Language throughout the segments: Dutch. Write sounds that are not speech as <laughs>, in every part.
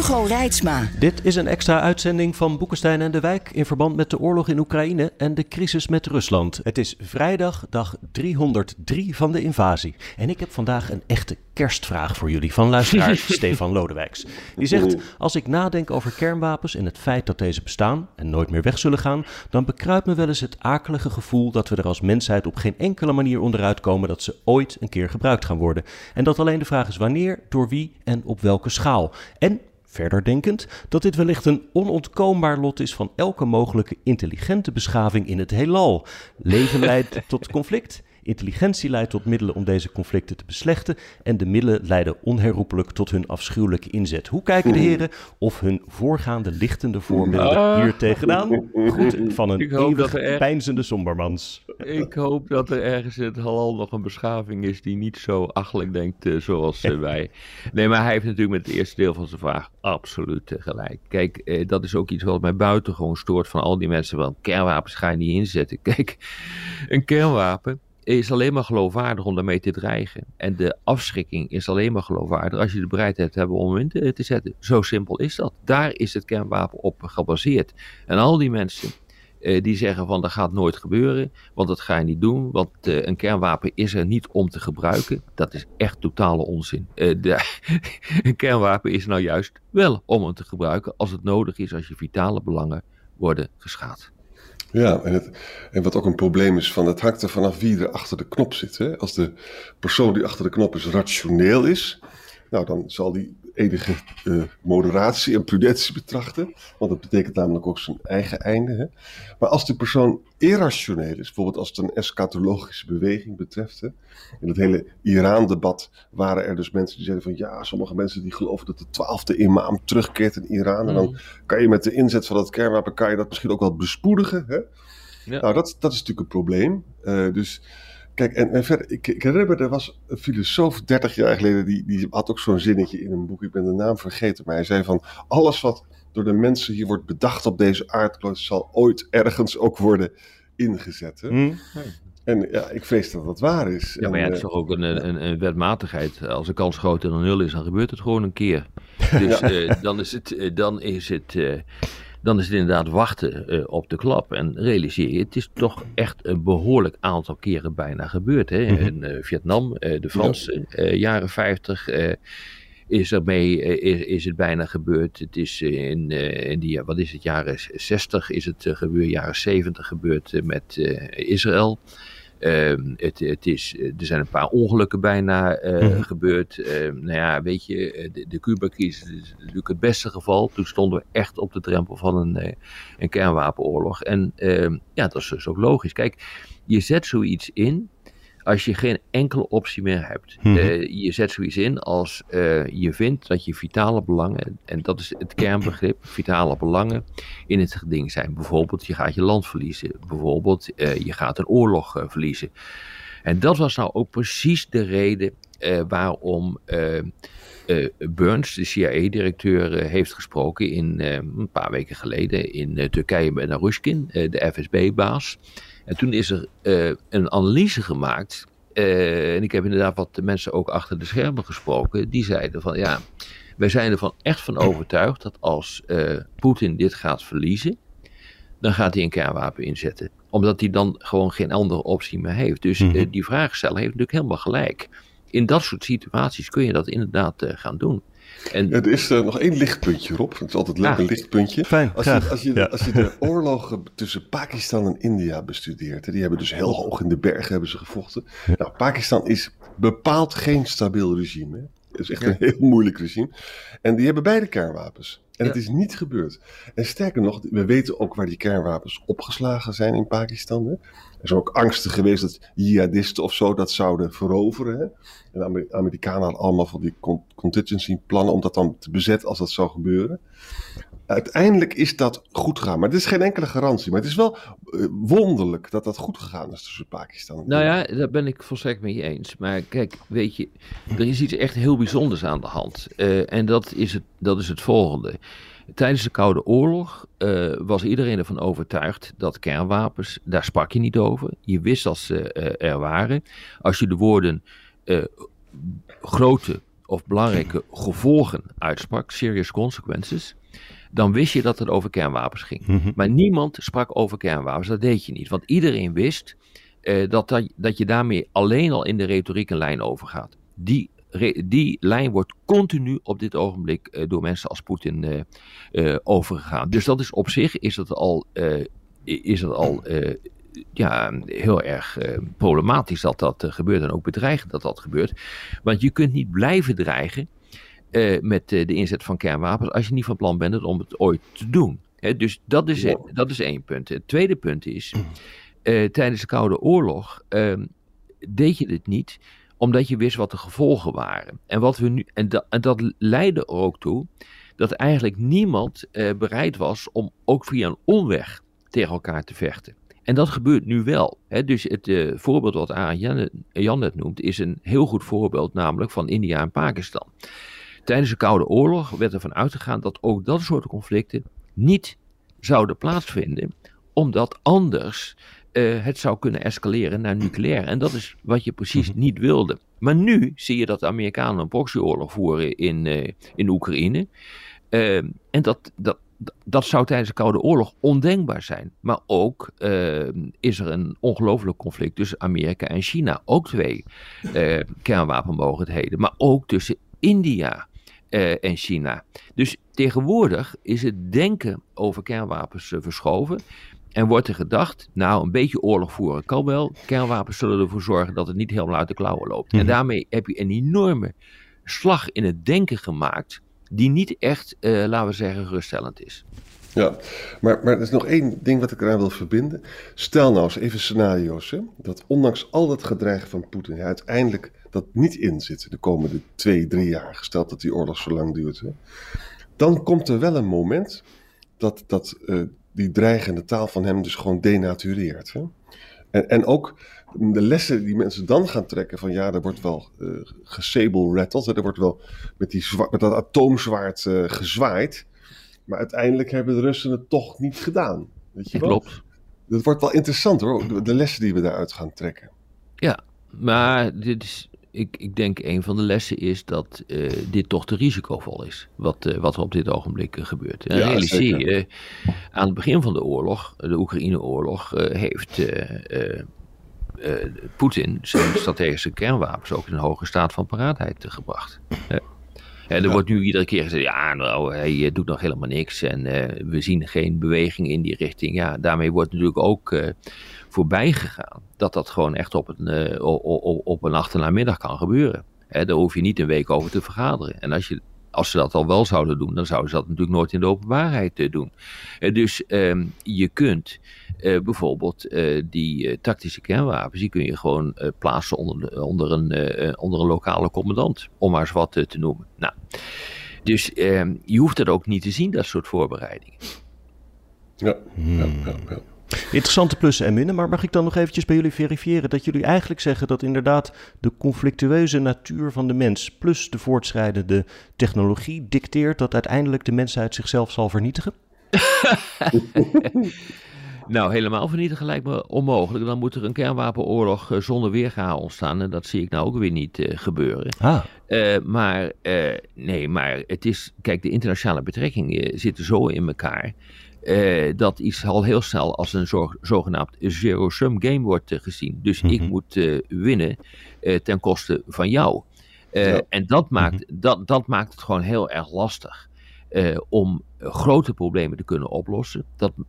Hugo Reitsma. Dit is een extra uitzending van Boekenstein en de Wijk in verband met de oorlog in Oekraïne en de crisis met Rusland. Het is vrijdag, dag 303 van de invasie. En ik heb vandaag een echte kerstvraag voor jullie van luisteraar <laughs> Stefan Lodewijks. Die zegt, als ik nadenk over kernwapens en het feit dat deze bestaan en nooit meer weg zullen gaan, dan bekruipt me wel eens het akelige gevoel dat we er als mensheid op geen enkele manier onderuit komen dat ze ooit een keer gebruikt gaan worden. En dat alleen de vraag is wanneer, door wie en op welke schaal. En Verder denkend dat dit wellicht een onontkoombaar lot is van elke mogelijke intelligente beschaving in het heelal. Leven leidt <laughs> tot conflict, intelligentie leidt tot middelen om deze conflicten te beslechten en de middelen leiden onherroepelijk tot hun afschuwelijke inzet. Hoe kijken de heren of hun voorgaande lichtende voorbeelden Ah. hier tegenaan? Goed van een eeuwig er pijnzende sombermans. Ik hoop dat er ergens in het halal nog een beschaving is die niet zo achterlijk denkt eh, zoals eh, <laughs> wij. Nee, maar hij heeft natuurlijk met het eerste deel van zijn vraag absoluut eh, gelijk. Kijk, eh, dat is ook iets wat mij buitengewoon stoort van al die mensen van kernwapens ga je niet inzetten. <laughs> Kijk, een kernwapen is alleen maar geloofwaardig om daarmee te dreigen. En de afschrikking is alleen maar geloofwaardig als je de bereidheid hebt om in te, te zetten. Zo simpel is dat. Daar is het kernwapen op gebaseerd. En al die mensen eh, die zeggen van dat gaat nooit gebeuren, want dat ga je niet doen, want eh, een kernwapen is er niet om te gebruiken. Dat is echt totale onzin. Eh, de, <laughs> een kernwapen is nou juist wel om hem te gebruiken als het nodig is, als je vitale belangen worden geschaad. Ja, en, het, en wat ook een probleem is, van het hangt er vanaf wie er achter de knop zit. Hè? Als de persoon die achter de knop is rationeel is, nou dan zal die enige eh, moderatie en prudentie betrachten. Want dat betekent namelijk ook zijn eigen einde. Hè? Maar als de persoon irrationeel is, bijvoorbeeld als het een eschatologische beweging betreft. Hè? In het hele Iran-debat waren er dus mensen die zeiden van ja, sommige mensen die geloven dat de twaalfde imam terugkeert in Iran. En dan kan je met de inzet van dat kernwapen, kan je dat misschien ook wel bespoedigen. Hè? Ja. Nou, dat, dat is natuurlijk een probleem. Eh, dus kijk, en, en verder, ik, ik herinner me, er was een filosoof 30 jaar geleden, die, die had ook zo'n zinnetje in een boek, ik ben de naam vergeten, maar hij zei van, alles wat door de mensen hier wordt bedacht op deze aardkloot, zal ooit ergens ook worden ingezet. Hè? Hm? En ja, ik vrees dat dat waar is. Ja, maar ja, het is eh, toch ook een, een, een wetmatigheid. Als de kans groter dan nul is, dan gebeurt het gewoon een keer. <laughs> Dus eh, dan is het, eh, dan is het, eh, dan is het inderdaad wachten eh, op de klap. En realiseer je, het is toch echt een behoorlijk aantal keren bijna gebeurd. Hè? In eh, Vietnam, eh, de Franse eh, jaren 50 eh, is ermee eh, is, is het bijna gebeurd. Het is in, in die, wat is het, jaren 60 is het gebeurd, jaren 70 gebeurd met Israël. Ehm, het, het is, er zijn een paar ongelukken bijna eh, Mhm. gebeurd. Ehm, nou ja, weet je, eh, de, de Cuba-crisis is natuurlijk het beste geval. Toen stonden we echt op de drempel van een, eh, een kernwapenoorlog. En ehm, ja, dat is dus ook logisch. Kijk, je zet zoiets in als je geen enkele optie meer hebt. Mhm. Eh, je zet zoiets in als eh, je vindt dat je vitale belangen, en dat is het kernbegrip, <clears throat> vitale belangen in het geding zijn. Bijvoorbeeld, je gaat je land verliezen. Bijvoorbeeld, eh, je gaat een oorlog verliezen. En dat was nou ook precies de reden waarom Burns, de CIA-directeur, heeft gesproken in, een paar weken geleden in Turkije met Narushkin, de FSB-baas. En toen is er eh, een analyse gemaakt. eh, en ik heb inderdaad wat de mensen ook achter de schermen gesproken. Die zeiden van ja, wij zijn ervan echt van overtuigd dat als eh, Poetin dit gaat verliezen, dan gaat hij een kernwapen inzetten. Omdat hij dan gewoon geen andere optie meer heeft. Dus Mhm. die vraagsteller heeft natuurlijk helemaal gelijk. In dat soort situaties kun je dat inderdaad gaan doen. En Er is eh, nog één lichtpuntje, Rob. Het is altijd leuk, Ah. een lichtpuntje. Fijn, Als je, als, je, Ja. als je de <laughs> oorlogen tussen Pakistan en India bestudeert, hè, die hebben dus heel hoog in de bergen hebben ze gevochten. Nou, Pakistan is bepaald geen stabiel regime. Hè. Dat is echt een heel moeilijk regime. En die hebben beide kernwapens. En het is niet gebeurd. En sterker nog, we weten ook waar die kernwapens opgeslagen zijn in Pakistan. Hè? Er zijn ook angsten geweest dat jihadisten of zo dat zouden veroveren. Hè? En de Amerikanen hadden allemaal van die contingency plannen om dat dan te bezetten als dat zou gebeuren. Uiteindelijk is dat goed gegaan. Maar het is geen enkele garantie. Maar het is wel eh, wonderlijk dat dat goed gegaan is tussen Pakistan. Nou ja, daar ben ik volstrekt mee eens. Maar kijk, weet je, er is iets echt heel bijzonders aan de hand. Uh, en dat is, het, dat is het volgende. Tijdens de Koude Oorlog uh, was iedereen ervan overtuigd dat kernwapens, daar sprak je niet over. Je wist dat ze er waren. Als je de woorden grote of belangrijke gevolgen uitsprak, serious consequences, dan wist je dat het over kernwapens ging. Mhm. Maar niemand sprak over kernwapens, dat deed je niet. Want iedereen wist uh, dat, dat, dat je daarmee alleen al in de retoriek een lijn overgaat. Die, die lijn wordt continu op dit ogenblik uh, door mensen als Poetin uh, overgegaan. Dus dat is op zich is het al, is het al ja, heel erg problematisch dat dat gebeurt en ook bedreigend dat dat gebeurt. Want je kunt niet blijven dreigen uh, met uh, de inzet van kernwapens als je niet van plan bent om het ooit te doen. He, dus dat is, ja. dat is één punt. Het tweede punt is, uh, tijdens de Koude Oorlog ehm, deed je dit niet omdat je wist wat de gevolgen waren. En, wat we nu, en, da, en dat leidde er ook toe dat eigenlijk niemand bereid was om ook via een omweg tegen elkaar te vechten. En dat gebeurt nu wel. Hè? Dus het uh, voorbeeld wat Jan, Jan net noemt, is een heel goed voorbeeld, namelijk van India en Pakistan. Tijdens de Koude Oorlog werd ervan uitgegaan dat ook dat soort conflicten niet zouden plaatsvinden, omdat anders uh, het zou kunnen escaleren naar nucleair. En dat is wat je precies mhm. niet wilde. Maar nu zie je dat de Amerikanen een proxyoorlog voeren in, uh, in Oekraïne. Uh, en dat, dat, dat zou tijdens de Koude Oorlog ondenkbaar zijn. Maar ook is er een ongelooflijk conflict tussen Amerika en China. Ook twee kernwapenmogendheden. Maar ook tussen India uh, en China. Dus tegenwoordig is het denken over kernwapens uh, verschoven. En wordt er gedacht, nou, een beetje oorlog voeren kan wel. Kernwapens zullen ervoor zorgen dat het niet helemaal uit de klauwen loopt. En mhm. daarmee heb je een enorme slag in het denken gemaakt, die niet echt, uh, laten we zeggen, geruststellend is. Ja, maar, maar er is nog één ding wat ik eraan wil verbinden. Stel nou eens even scenario's, hè, dat ondanks al dat gedreig van Poetin, hij uiteindelijk dat niet in zit de komende twee, drie jaar, gesteld dat die oorlog zo lang duurt. Hè, dan komt er wel een moment dat, dat uh, die dreigende taal van hem dus gewoon denatureert. Hè. En, en ook de lessen die mensen dan gaan trekken van ja, er wordt wel uh, gesable rattled, er wordt wel met, die met dat atoomzwaard uh, gezwaaid. Maar uiteindelijk hebben de Russen het toch niet gedaan. Weet je wel? Klopt. Dat wordt wel interessant hoor, de lessen die we daaruit gaan trekken. Ja, maar dit is, ik, ik denk een van de lessen is dat uh, dit toch te risicovol is. Wat, uh, wat er op dit ogenblik uh, gebeurt. En ja, realiseer je, aan het begin van de oorlog, de Oekraïne-oorlog, heeft Poetin zijn strategische kernwapens ook in een hoge staat van paraatheid gebracht. Er ja. wordt nu iedere keer gezegd, ja, nou, hij eh, doet nog helemaal niks en uh, we zien geen beweging in die richting. Ja, daarmee wordt natuurlijk ook uh, voorbij gegaan dat dat gewoon echt op een, uh, op, op een achternamiddag kan gebeuren. Hè, daar hoef je niet een week over te vergaderen. En als je als ze dat al wel zouden doen, dan zouden ze dat natuurlijk nooit in de openbaarheid doen. Dus uh, je kunt bijvoorbeeld die tactische kernwapens, die kun je gewoon plaatsen onder, onder, een, onder een lokale commandant, om maar eens wat te noemen. Nou, dus ehm, je hoeft dat ook niet te zien, dat soort voorbereidingen. Ja, hmm. ja, ja, ja. Interessante plussen en minnen, maar mag ik dan nog eventjes bij jullie verifiëren dat jullie eigenlijk zeggen dat inderdaad de conflictueuze natuur van de mens plus de voortschrijdende technologie dicteert dat uiteindelijk de mensheid zichzelf zal vernietigen? <laughs> nou, helemaal vernietigen lijkt me onmogelijk. Dan moet er een kernwapenoorlog eh, zonder weerga ontstaan en dat zie ik nou ook weer niet uh, gebeuren. Ah. Uh, maar uh, nee, maar het is, kijk, de internationale betrekkingen zitten zo in elkaar dat iets al heel snel als een zo, zogenaamd zero-sum game wordt gezien. Dus mm -hmm. ik moet uh, winnen ten koste van jou. Ja. En dat maakt, mm -hmm. dat, dat maakt het gewoon heel erg lastig om grote problemen te kunnen oplossen. Dat eh,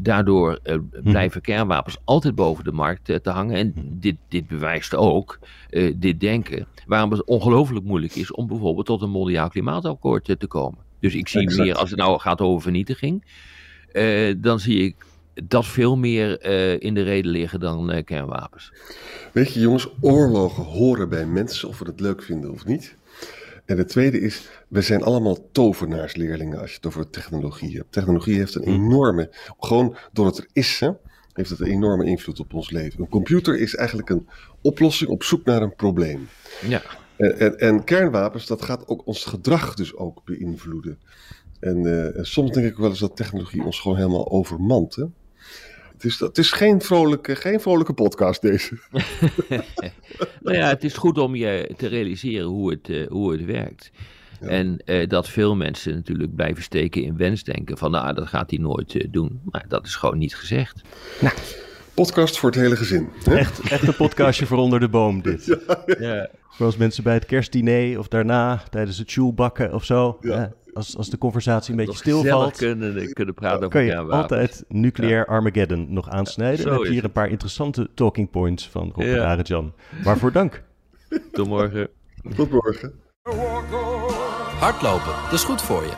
daardoor eh, blijven kernwapens altijd boven de markt eh, te hangen. En dit, dit bewijst ook, eh, dit denken, waarom het ongelooflijk moeilijk is om bijvoorbeeld tot een mondiaal klimaatakkoord eh, te komen. Dus ik zie Exact. meer, als het nou gaat over vernietiging, eh, dan zie ik dat veel meer eh, in de reden liggen dan eh, kernwapens. Weet je jongens, oorlogen horen bij mensen, of we het leuk vinden of niet. En de tweede is, we zijn allemaal tovenaarsleerlingen als je het over technologie hebt. Technologie heeft een enorme, gewoon door het er is, hè, heeft het een enorme invloed op ons leven. Een computer is eigenlijk een oplossing op zoek naar een probleem. Ja. En, en, en kernwapens, dat gaat ook ons gedrag dus ook beïnvloeden. En, eh, en soms denk ik wel eens dat technologie ons gewoon helemaal overmant. Hè? Het, is, het is geen vrolijke, geen vrolijke podcast deze. <laughs> <laughs> Nou ja, het is goed om je te realiseren hoe het, eh, hoe het werkt. En eh, dat veel mensen natuurlijk blijven steken in wensdenken van nou, dat gaat hij nooit eh, doen. Maar dat is gewoon niet gezegd. Podcast voor het hele gezin. Hè? Echt, echt een podcastje voor onder de boom dit. <laughs> Ja. Voor als mensen bij het kerstdiner of daarna, tijdens het sjoelbakken of zo. Ja. Eh, als, als de conversatie een beetje stilvalt, kunnen, kunnen praten over kan je kernwapens. altijd nucleair Armageddon nog aansnijden. En heb je hier het. een paar interessante talking points van Rob Ja. en Arend-Jan. Waarvoor dank. Tot morgen. Tot morgen. Hardlopen, dat is goed voor je.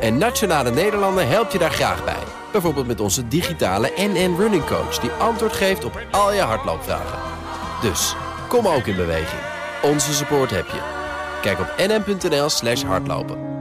En Nationale Nederlanden helpt je daar graag bij. Bijvoorbeeld met onze digitale NN Running Coach... die antwoord geeft op al je hardloopvragen. Dus, kom ook in beweging. Onze support heb je. Kijk op nn.nl slash hardlopen.